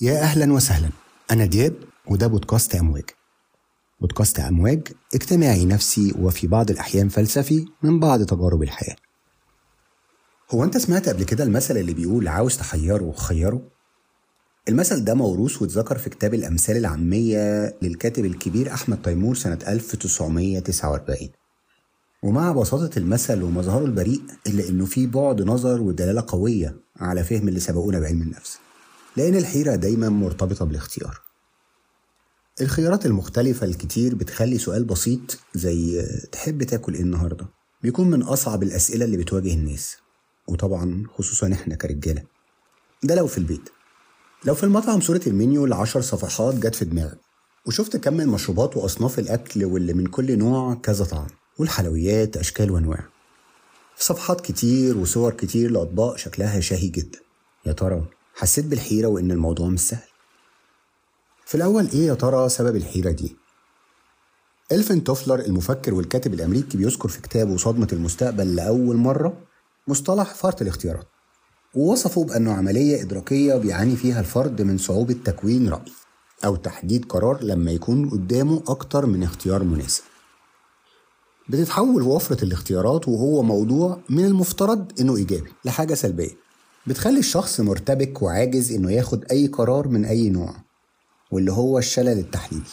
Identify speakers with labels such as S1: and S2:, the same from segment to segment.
S1: يا أهلا وسهلا. أنا دياب وده بودكاست أمواج. بودكاست أمواج اجتماعي نفسي وفي بعض الأحيان فلسفي من بعض تجارب الحياة. هو أنت سمعت قبل كده المثل اللي بيقول عاوز تحيره خيره؟ المثل ده موروث واتذكر في كتاب الأمثال العامية للكاتب الكبير أحمد تيمور سنة 1949 ومع بساطة المثل ومظهره البريء إلا إنه فيه بعد نظر ودلالة قوية على فهم اللي سبقونا بعلم النفس. لأن الحيرة دايما مرتبطة بالاختيار. الخيارات المختلفة الكتير بتخلي سؤال بسيط زي تحب تاكل إيه النهاردة؟ بيكون من أصعب الأسئلة اللي بتواجه الناس. وطبعا خصوصا إحنا كرجالة. ده لو في البيت. لو في المطعم صورة المنيو العشر صفحات جت في دماغك. وشفت كم المشروبات وأصناف الأكل واللي من كل نوع كذا طعم. والحلويات أشكال وأنواع. صفحات كتير وصور كتير لأطباق شكلها شهي جدا. يا ترى حسيت بالحيرة وإن الموضوع مش سهل. في الأول إيه يا ترى سبب الحيرة دي؟ إلفن توفلر المفكر والكاتب الأمريكي بيذكر في كتابه صدمة المستقبل لأول مرة مصطلح فرط الاختيارات ووصفه بأنه عملية إدراكية بيعاني فيها الفرد من صعوبة تكوين رأي أو تحديد قرار لما يكون قدامه أكتر من اختيار مناسب. بتتحول وفرة الاختيارات وهو موضوع من المفترض إنه إيجابي لحاجة سلبية. بتخلي الشخص مرتبك وعاجز إنه ياخد أي قرار من أي نوع واللي هو الشلل التحليلي.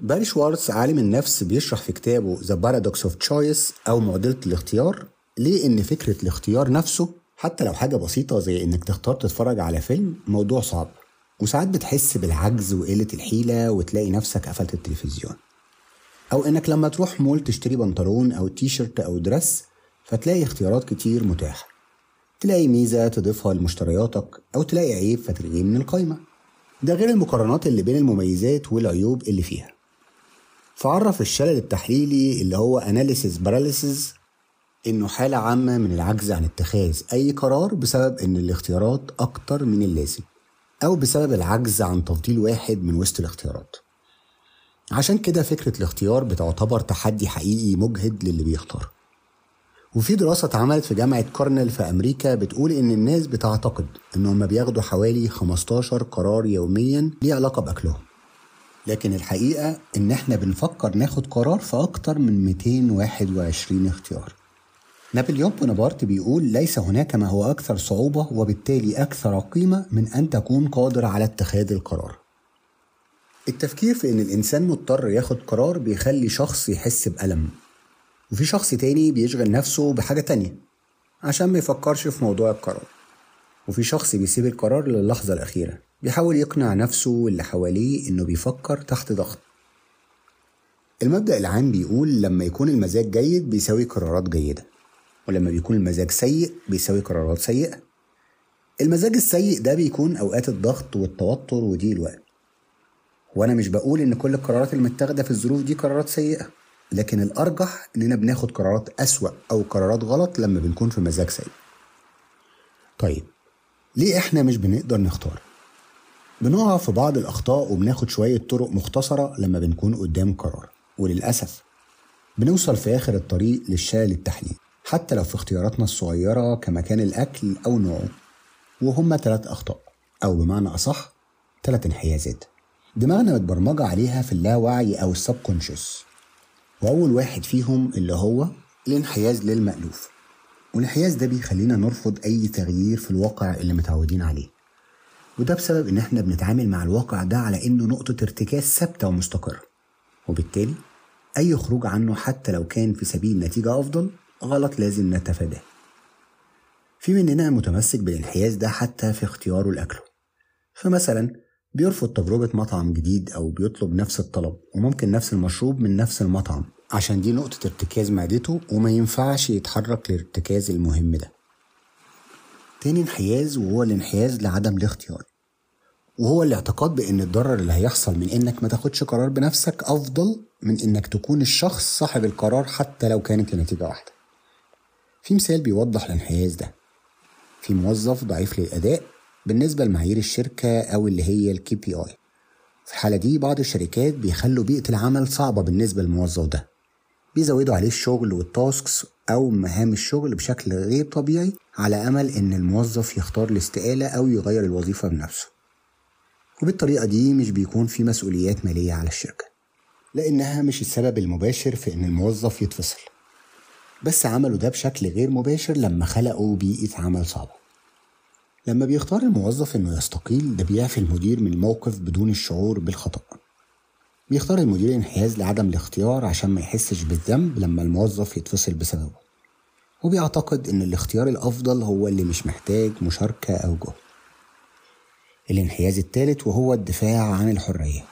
S1: باري شوارتز عالم النفس بيشرح في كتابه The Paradox of Choice أو معضلة الاختيار ليه إن فكرة الاختيار نفسه حتى لو حاجة بسيطة زي إنك تختار تتفرج على فيلم موضوع صعب وساعات بتحس بالعجز وقلة الحيلة وتلاقي نفسك قفلت التلفزيون. أو إنك لما تروح مول تشتري بنطلون أو تيشرت أو درس فتلاقي اختيارات كتير متاحة. تلاقي ميزة تضيفها لمشترياتك أو تلاقي عيب فتلغيه من القايمة. ده غير المقارنات اللي بين المميزات والعيوب اللي فيها. فعرف الشلل التحليلي اللي هو analysis paralysis إنه حالة عامة من العجز عن اتخاذ أي قرار بسبب إن الاختيارات أكتر من اللازم أو بسبب العجز عن تفضيل واحد من وسط الاختيارات. عشان كده فكرة الاختيار بتعتبر تحدي حقيقي مجهد للي بيختار وفي دراسة اتعملت في جامعة كورنيل في أمريكا بتقول إن الناس بتعتقد إنهم بياخدوا حوالي 15 قرار يوميا ليه علاقة بأكلهم. لكن الحقيقة إن إحنا بنفكر ناخد قرار في أكتر من 221 اختيار. نابليون بونابرت بيقول ليس هناك ما هو أكثر صعوبة وبالتالي أكثر قيمة من أن تكون قادر على اتخاذ القرار. التفكير في إن الإنسان مضطر ياخد قرار بيخلي شخص يحس بألم. وفي شخص تاني بيشغل نفسه بحاجة تانية عشان ما يفكرش في موضوع القرار. وفي شخص بيسيب القرار للحظة الأخيرة بيحاول يقنع نفسه واللي حواليه إنه بيفكر تحت ضغط. المبدأ العام بيقول لما يكون المزاج جيد بيساوي قرارات جيدة ولما بيكون المزاج سيء بيساوي قرارات سيئة. المزاج السيء ده بيكون أوقات الضغط والتوتر وضيق الوقت. وأنا مش بقول إن كل القرارات المتاخدة في الظروف دي قرارات سيئة. لكن الأرجح إننا بناخد قرارات أسوأ أو قرارات غلط لما بنكون في مزاج سيء. طيب ليه إحنا مش بنقدر نختار؟ بنقع في بعض الأخطاء وبناخد شوية طرق مختصرة لما بنكون قدام قرار وللأسف بنوصل في آخر الطريق للشلل التحليل حتى لو في اختياراتنا الصغيرة كمكان الأكل أو نوعه وهما ثلاث أخطاء أو بمعنى أصح ثلاث انحيازات. دماغنا متبرمجة عليها في اللاوعي أو السبكونشس وأول واحد فيهم اللي هو الانحياز للمألوف. والانحياز ده بيخلينا نرفض أي تغيير في الواقع اللي متعودين عليه. وده بسبب إن إحنا بنتعامل مع الواقع ده على إنه نقطة ارتكاز ثابتة ومستقرة. وبالتالي أي خروج عنه حتى لو كان في سبيل نتيجة أفضل غلط لازم نتفاداه. في مننا متمسك بالانحياز ده حتى في اختياره لأكله. فمثلا بيرفض تجربة مطعم جديد أو بيطلب نفس الطلب وممكن نفس المشروب من نفس المطعم. عشان دي نقطة ارتكاز معدته وما ينفعش يتحرك للارتكاز المهم ده. تاني انحياز وهو الانحياز لعدم الاختيار. وهو الاعتقاد بإن الضرر اللي هيحصل من إنك ما تاخدش قرار بنفسك أفضل من إنك تكون الشخص صاحب القرار حتى لو كانت لنتيجة واحدة. في مثال بيوضح الانحياز ده. في موظف ضعيف للأداء بالنسبة لمعايير الشركة أو اللي هي ال KPI في الحالة دي بعض الشركات بيخلوا بيئة العمل صعبة بالنسبة للموظف ده. بيزودوا عليه الشغل وال tasks أو مهام الشغل بشكل غير طبيعي على أمل إن الموظف يختار الاستقالة أو يغير الوظيفة بنفسه. وبالطريقة دي مش بيكون في مسؤوليات مالية على الشركة لأنها مش السبب المباشر في إن الموظف يتفصل. بس عملوا ده بشكل غير مباشر لما خلقوا بيئة عمل صعبة. لما بيختار الموظف إنه يستقيل ده بيعفي المدير من الموقف بدون الشعور بالخطأ. بيختار المدير الانحياز لعدم الاختيار عشان ما يحسش بالذنب لما الموظف يتفصل بسببه. وبيعتقد إن الاختيار الأفضل هو اللي مش محتاج مشاركة أو جهد. الانحياز الثالث وهو الدفاع عن الحرية.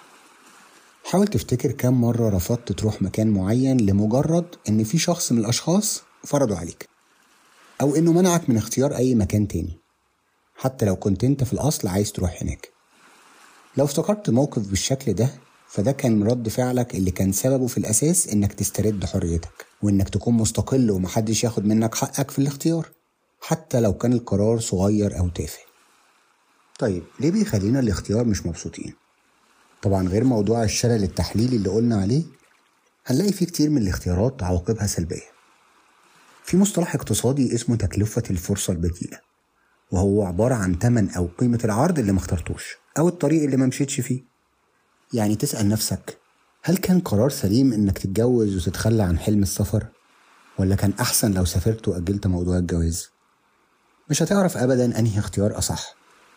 S1: حاول تفتكر كم مرة رفضت تروح مكان معين لمجرد إن في شخص من الأشخاص فرضوا عليك. أو إنه منعك من اختيار أي مكان تاني. حتى لو كنت أنت في الأصل عايز تروح هناك. لو افتكرت موقف بالشكل ده فده كان رد فعلك اللي كان سببه في الأساس إنك تسترد حريتك وإنك تكون مستقل ومحدش ياخد منك حقك في الاختيار حتى لو كان القرار صغير أو تافه. طيب ليه بيخلينا الاختيار مش مبسوطين؟ طبعا غير موضوع الشلل التحليلي اللي قلنا عليه هنلاقي فيه كتير من الاختيارات عواقبها سلبية. في مصطلح اقتصادي اسمه تكلفة الفرصة البديلة. وهو عبارة عن تمن أو قيمة العرض اللي مخترتوش أو الطريق اللي ما مشيتش فيه يعني تسأل نفسك هل كان قرار سليم إنك تتجوز وتتخلى عن حلم السفر؟ ولا كان أحسن لو سافرت وأجلت موضوع الجواز؟ مش هتعرف أبدا أنهي اختيار أصح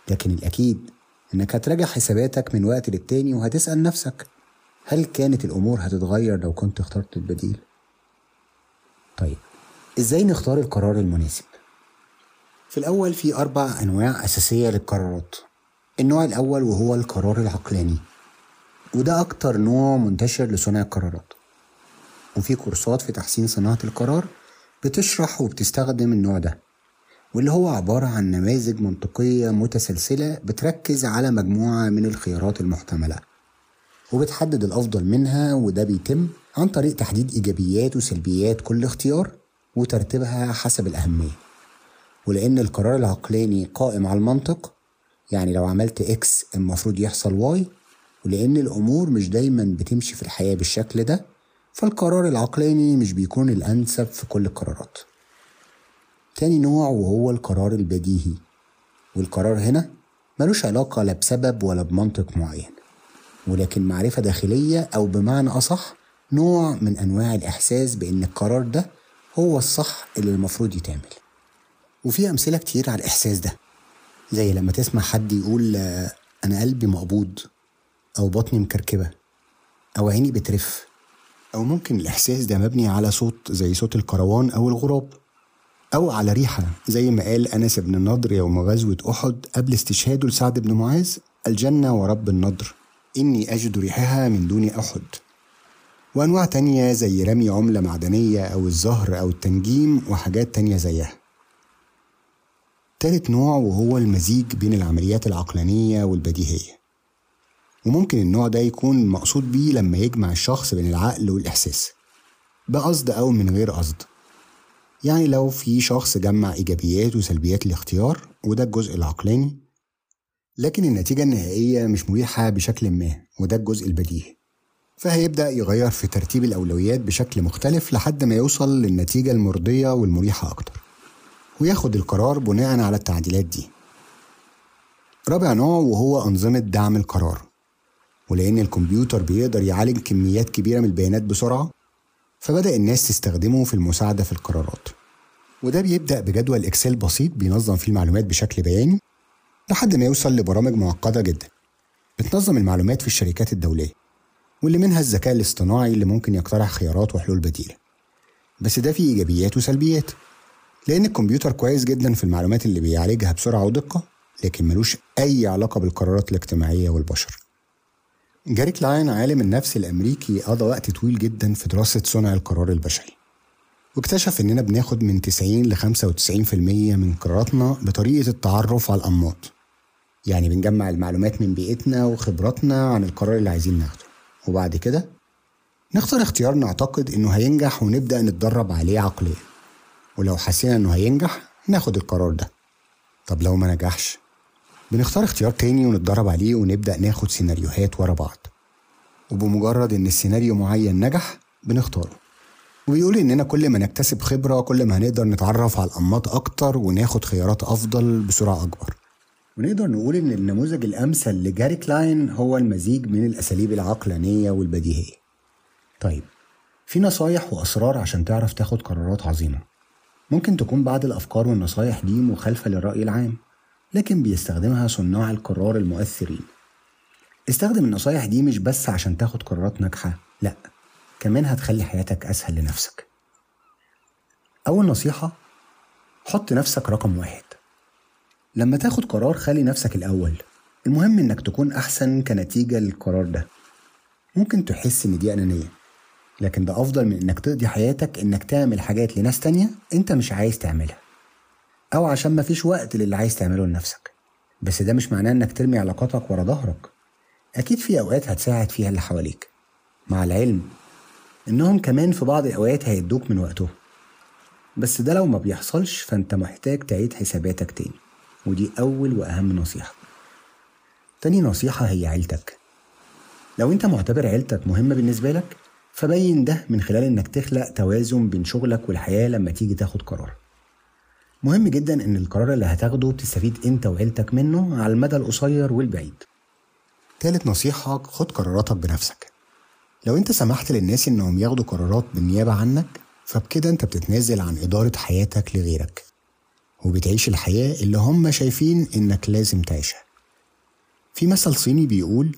S1: لكن الأكيد إنك هتراجع حساباتك من وقت للتاني وهتسأل نفسك هل كانت الأمور هتتغير لو كنت اخترت البديل؟ طيب إزاي نختار القرار المناسب؟ في الأول في أربع أنواع أساسية للقرارات. النوع الأول وهو القرار العقلاني وده أكتر نوع منتشر لصنع القرارات. وفي كورسات في تحسين صناعة القرار بتشرح وبتستخدم النوع ده واللي هو عبارة عن نماذج منطقية متسلسلة بتركز على مجموعة من الخيارات المحتملة وبتحدد الأفضل منها وده بيتم عن طريق تحديد إيجابيات وسلبيات كل اختيار وترتيبها حسب الأهمية. ولأن القرار العقلاني قائم على المنطق يعني لو عملت X المفروض يحصل Y ولأن الأمور مش دايما بتمشي في الحياة بالشكل ده فالقرار العقلاني مش بيكون الأنسب في كل القرارات. تاني نوع وهو القرار البديهي والقرار هنا ملوش علاقة لا بسبب ولا بمنطق معين ولكن معرفة داخلية أو بمعنى أصح نوع من أنواع الإحساس بأن القرار ده هو الصح اللي المفروض يتعمل. وفي أمثلة كتير على الإحساس ده. زي لما تسمع حد يقول أنا قلبي مقبوض أو بطني مكركبة أو عيني بترف أو ممكن الإحساس ده مبني على صوت زي صوت الكروان أو الغراب أو على ريحة زي ما قال أنس بن النضر يوم غزوة أحد قبل استشهاده لسعد بن معاذ الجنة ورب النضر إني أجد ريحها من دون أحد. وأنواع تانية زي رمي عملة معدنية أو الزهر أو التنجيم وحاجات تانية زيها. تالت نوع وهو المزيج بين العمليات العقلانية والبديهية. وممكن النوع ده يكون المقصود بيه لما يجمع الشخص بين العقل والإحساس. بقصد أو من غير قصد. يعني لو في شخص جمع إيجابيات وسلبيات الاختيار وده الجزء العقلاني لكن النتيجة النهائية مش مريحة بشكل ما وده الجزء البديهي. فهيبدأ يغير في ترتيب الأولويات بشكل مختلف لحد ما يوصل للنتيجة المرضية والمريحة أكتر. وياخد القرار بناء على التعديلات دي. رابع نوع وهو أنظمة دعم القرار ولأن الكمبيوتر بيقدر يعالج كميات كبيرة من البيانات بسرعة فبدأ الناس تستخدمه في المساعدة في القرارات. وده بيبدأ بجدول إكسل بسيط بينظم فيه المعلومات بشكل بياني لحد ما يوصل لبرامج معقدة جدا. بتنظم المعلومات في الشركات الدولية واللي منها الذكاء الاصطناعي اللي ممكن يقترح خيارات وحلول بديلة. بس ده فيه إيجابيات وسلبيات. لأن الكمبيوتر كويس جدا في المعلومات اللي بيعالجها بسرعة ودقة لكن ملوش أي علاقة بالقرارات الاجتماعية والبشر. جاري كلاين عالم النفس الأمريكي قضى وقت طويل جدا في دراسة صنع القرار البشري واكتشف إننا بناخد من 90 ل 95% من قراراتنا بطريقة التعرف على الأنماط يعني بنجمع المعلومات من بيئتنا وخبراتنا عن القرار اللي عايزين ناخده. وبعد كده نختار اختيار نعتقد إنه هينجح ونبدأ نتدرب عليه عقليا. ولو حسينا إنه هينجح ناخد القرار ده. طب لو ما نجحش؟ بنختار اختيار تاني ونتدرب عليه ونبدأ ناخد سيناريوهات ورا بعض. وبمجرد إن السيناريو معين نجح بنختاره. وبيقول إننا كل ما نكتسب خبرة كل ما هنقدر نتعرف على الأنماط أكتر وناخد خيارات أفضل بسرعة أكبر. ونقدر نقول إن النموذج الأمثل لجاري كلاين هو المزيج من الأساليب العقلانية والبديهية. طيب في نصايح وأسرار عشان تعرف تاخد قرارات عظيمة؟ ممكن تكون بعض الأفكار والنصايح دي مخالفة للرأي العام لكن بيستخدمها صناع القرار المؤثرين. استخدم النصايح دي مش بس عشان تاخد قرارات ناجحة لأ كمان هتخلي حياتك أسهل لنفسك. أول نصيحة حط نفسك رقم واحد. لما تاخد قرار خلي نفسك الأول. المهم إنك تكون أحسن كنتيجة للقرار ده. ممكن تحس إن دي أنانية. لكن ده أفضل من إنك تقضي حياتك إنك تعمل حاجات لناس تانية أنت مش عايز تعملها. أو عشان مفيش وقت للي عايز تعمله لنفسك. بس ده مش معناه إنك ترمي علاقاتك ورا ظهرك. أكيد في أوقات هتساعد فيها اللي حواليك. مع العلم إنهم كمان في بعض الأوقات هيدوك من وقتهم. بس ده لو ما بيحصلش فأنت محتاج تعيد حساباتك تاني. ودي أول وأهم نصيحة. تاني نصيحة هي عيلتك. لو أنت معتبر عيلتك مهمة بالنسبة لك فبين ده من خلال إنك تخلق توازن بين شغلك والحياة لما تيجي تاخد قرار؟ مهم جدا إن القرار اللي هتاخده تستفيد أنت وعيلتك منه على المدى القصير والبعيد. تالت نصيحة خد قراراتك بنفسك. لو أنت سمحت للناس إنهم ياخدوا قرارات بالنيابة عنك فبكده أنت بتتنازل عن إدارة حياتك لغيرك. وبتعيش الحياة اللي هم شايفين إنك لازم تعيشها. في مثل صيني بيقول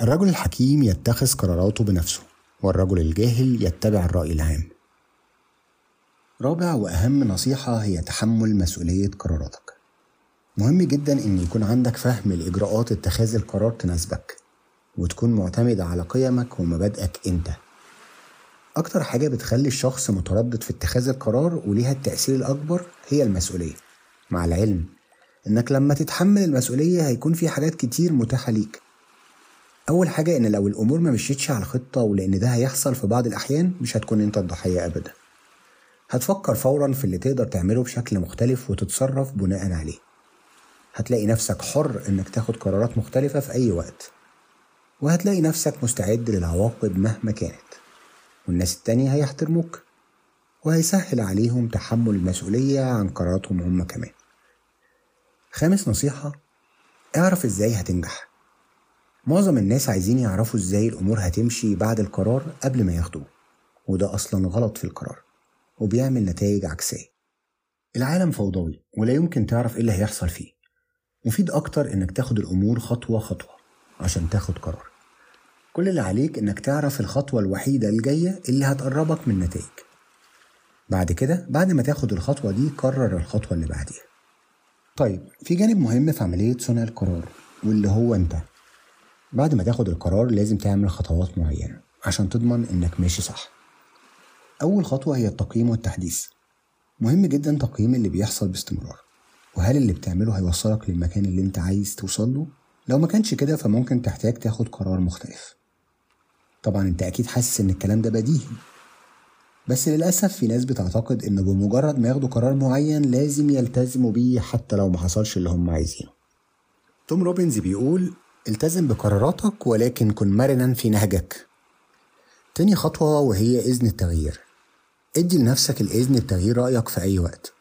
S1: الرجل الحكيم يتخذ قراراته بنفسه. والرجل الجاهل يتبع الرأي العام. رابع وأهم نصيحة هي تحمل مسؤولية قراراتك. مهم جدا إن يكون عندك فهم لإجراءات اتخاذ القرار تناسبك وتكون معتمد على قيمك ومبادئك أنت. أكتر حاجة بتخلي الشخص متردد في اتخاذ القرار وليها التأثير الأكبر هي المسؤولية. مع العلم إنك لما تتحمل المسؤولية هيكون في حاجات كتير متاحة ليك. أول حاجة إن لو الأمور ما مشيتش على خطة ولأن ده هيحصل في بعض الأحيان مش هتكون أنت الضحية أبدا. هتفكر فورا في اللي تقدر تعمله بشكل مختلف وتتصرف بناء عليه. هتلاقي نفسك حر إنك تاخد قرارات مختلفة في أي وقت. وهتلاقي نفسك مستعد للعواقب مهما كانت. والناس التانية هيحترموك. وهيسهل عليهم تحمل المسؤولية عن قراراتهم هم كمان. خامس نصيحة اعرف إزاي هتنجح. معظم الناس عايزين يعرفوا إزاي الأمور هتمشي بعد القرار قبل ما ياخدوه وده أصلا غلط في القرار وبيعمل نتائج عكسية. العالم فوضوي ولا يمكن تعرف إيه اللي هيحصل فيه. مفيد أكتر إنك تاخد الأمور خطوة خطوة عشان تاخد قرار. كل اللي عليك إنك تعرف الخطوة الوحيدة الجاية اللي هتقربك من نتائج. بعد كده بعد ما تاخد الخطوة دي قرر الخطوة اللي بعديها. طيب في جانب مهم في عملية صنع القرار واللي هو أنت. بعد ما تاخد القرار لازم تعمل خطوات معينة عشان تضمن إنك ماشي صح. أول خطوة هي التقييم والتحديث. مهم جدا تقييم اللي بيحصل باستمرار وهل اللي بتعمله هيوصلك للمكان اللي أنت عايز توصل له؟ لو ما كانش كده فممكن تحتاج تاخد قرار مختلف. طبعا أنت أكيد حاسس إن الكلام ده بديهي. بس للأسف في ناس بتعتقد إن بمجرد ما ياخدوا قرار معين لازم يلتزموا بيه حتى لو ما حصلش اللي هم عايزينه. توم روبنز بيقول التزم بقراراتك ولكن كن مرنا في نهجك. تاني خطوة وهي إذن التغيير. ادي لنفسك الإذن بتغيير رأيك في أي وقت.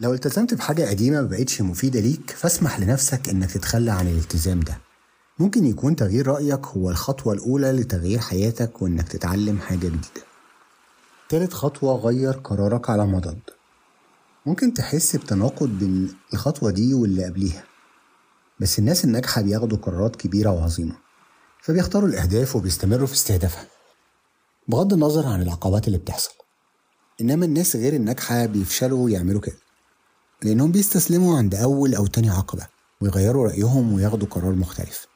S1: لو التزمت بحاجة قديمة مبقتش مفيدة ليك فاسمح لنفسك إنك تتخلى عن الالتزام ده. ممكن يكون تغيير رأيك هو الخطوة الأولى لتغيير حياتك وإنك تتعلم حاجة جديدة. تالت خطوة غير قرارك على مضض. ممكن تحس بتناقض بين الخطوة دي واللي قبليها. بس الناس الناجحة بياخدوا قرارات كبيرة وعظيمة فبيختاروا الأهداف وبيستمروا في استهدافها. بغض النظر عن العقبات اللي بتحصل إنما الناس غير الناجحة بيفشلوا يعملوا كده لأنهم بيستسلموا عند أول أو تاني عقبة ويغيروا رأيهم وياخدوا قرار مختلف.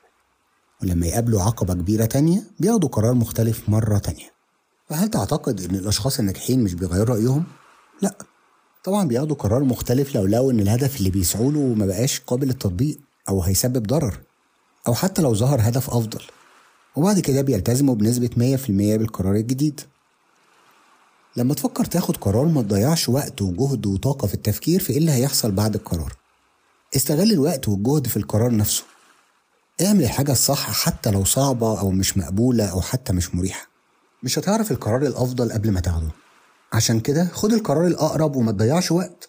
S1: ولما يقابلوا عقبة كبيرة تانية بياخدوا قرار مختلف مرة تانية. فهل تعتقد إن الأشخاص الناجحين مش بيغيروا رأيهم؟ لأ طبعا بياخدوا قرار مختلف لو لقوا إن الهدف اللي بيسعوا له ما بقاش قابل للتطبيق. أو هيسبب ضرر أو حتى لو ظهر هدف أفضل. وبعد كده بيلتزموا بنسبة 100% بالقرار الجديد. لما تفكر تاخد قرار ما تضيعش وقت وجهد وطاقة في التفكير في إيه اللي هيحصل بعد القرار. استغل الوقت والجهد في القرار نفسه. اعمل الحاجة الصح حتى لو صعبة أو مش مقبولة أو حتى مش مريحة. مش هتعرف القرار الأفضل قبل ما تاخده. عشان كده خد القرار الأقرب وما تضيعش وقت.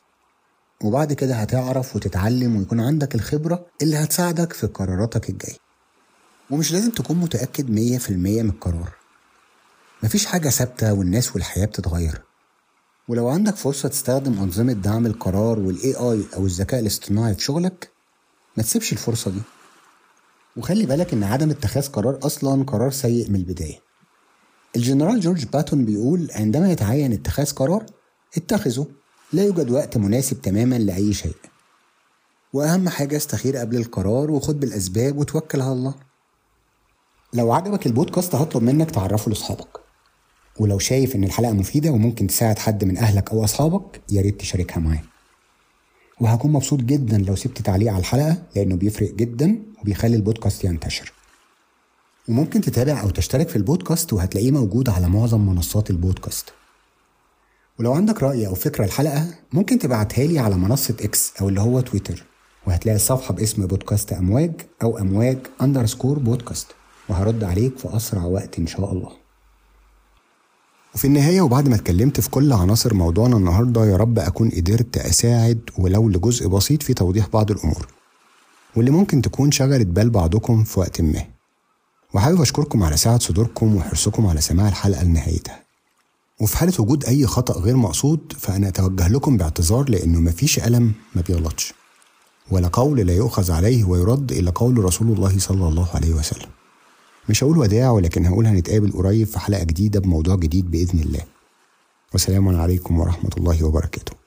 S1: وبعد كده هتعرف وتتعلم ويكون عندك الخبرة اللي هتساعدك في قراراتك الجاية. ومش لازم تكون متأكد مية في المية من القرار. مفيش حاجة ثابتة والناس والحياة بتتغير. ولو عندك فرصة تستخدم أنظمة دعم القرار وال AI أو الذكاء الاصطناعي في شغلك ما تسيبش الفرصة دي. وخلي بالك إن عدم اتخاذ قرار أصلا قرار سيء من البداية. الجنرال جورج باتون بيقول عندما يتعين اتخاذ قرار اتخذه. لا يوجد وقت مناسب تماما لأي شيء. وأهم حاجة استخير قبل القرار وخد بالأسباب وتوكل على الله. لو عجبك البودكاست هطلب منك تعرفه لأصحابك. ولو شايف إن الحلقة مفيدة وممكن تساعد حد من أهلك أو أصحابك يا ريت تشاركها معاه وهكون مبسوط جدا لو سبت تعليق على الحلقة لأنه بيفرق جدا وبيخلي البودكاست ينتشر. وممكن تتابع أو تشترك في البودكاست وهتلاقيه موجود على معظم منصات البودكاست. ولو عندك رأي أو فكرة الحلقة ممكن تبعتها لي على منصة إكس أو اللي هو تويتر وهتلاقي الصفحة باسم بودكاست أمواج أو أمواج أندرسكور بودكاست وهرد عليك في أسرع وقت إن شاء الله. وفي النهاية وبعد ما اتكلمت في كل عناصر موضوعنا النهاردة يا رب أكون قدرت أساعد ولو لجزء بسيط في توضيح بعض الأمور واللي ممكن تكون شغلت بال بعضكم في وقت ما. وحابب أشكركم على سعة صدوركم وحرصكم على سماع الحلقة لنهايتها. وفي حالة وجود أي خطأ غير مقصود فأنا أتوجه لكم باعتذار لأنه مفيش ألم ما بيغلطش. ولا قول لا يؤخذ عليه ويرد إلا قول رسول الله صلى الله عليه وسلم. مش هقول وداع ولكن هقول هنتقابل قريب في حلقة جديدة بموضوع جديد بإذن الله. وسلام عليكم ورحمة الله وبركاته.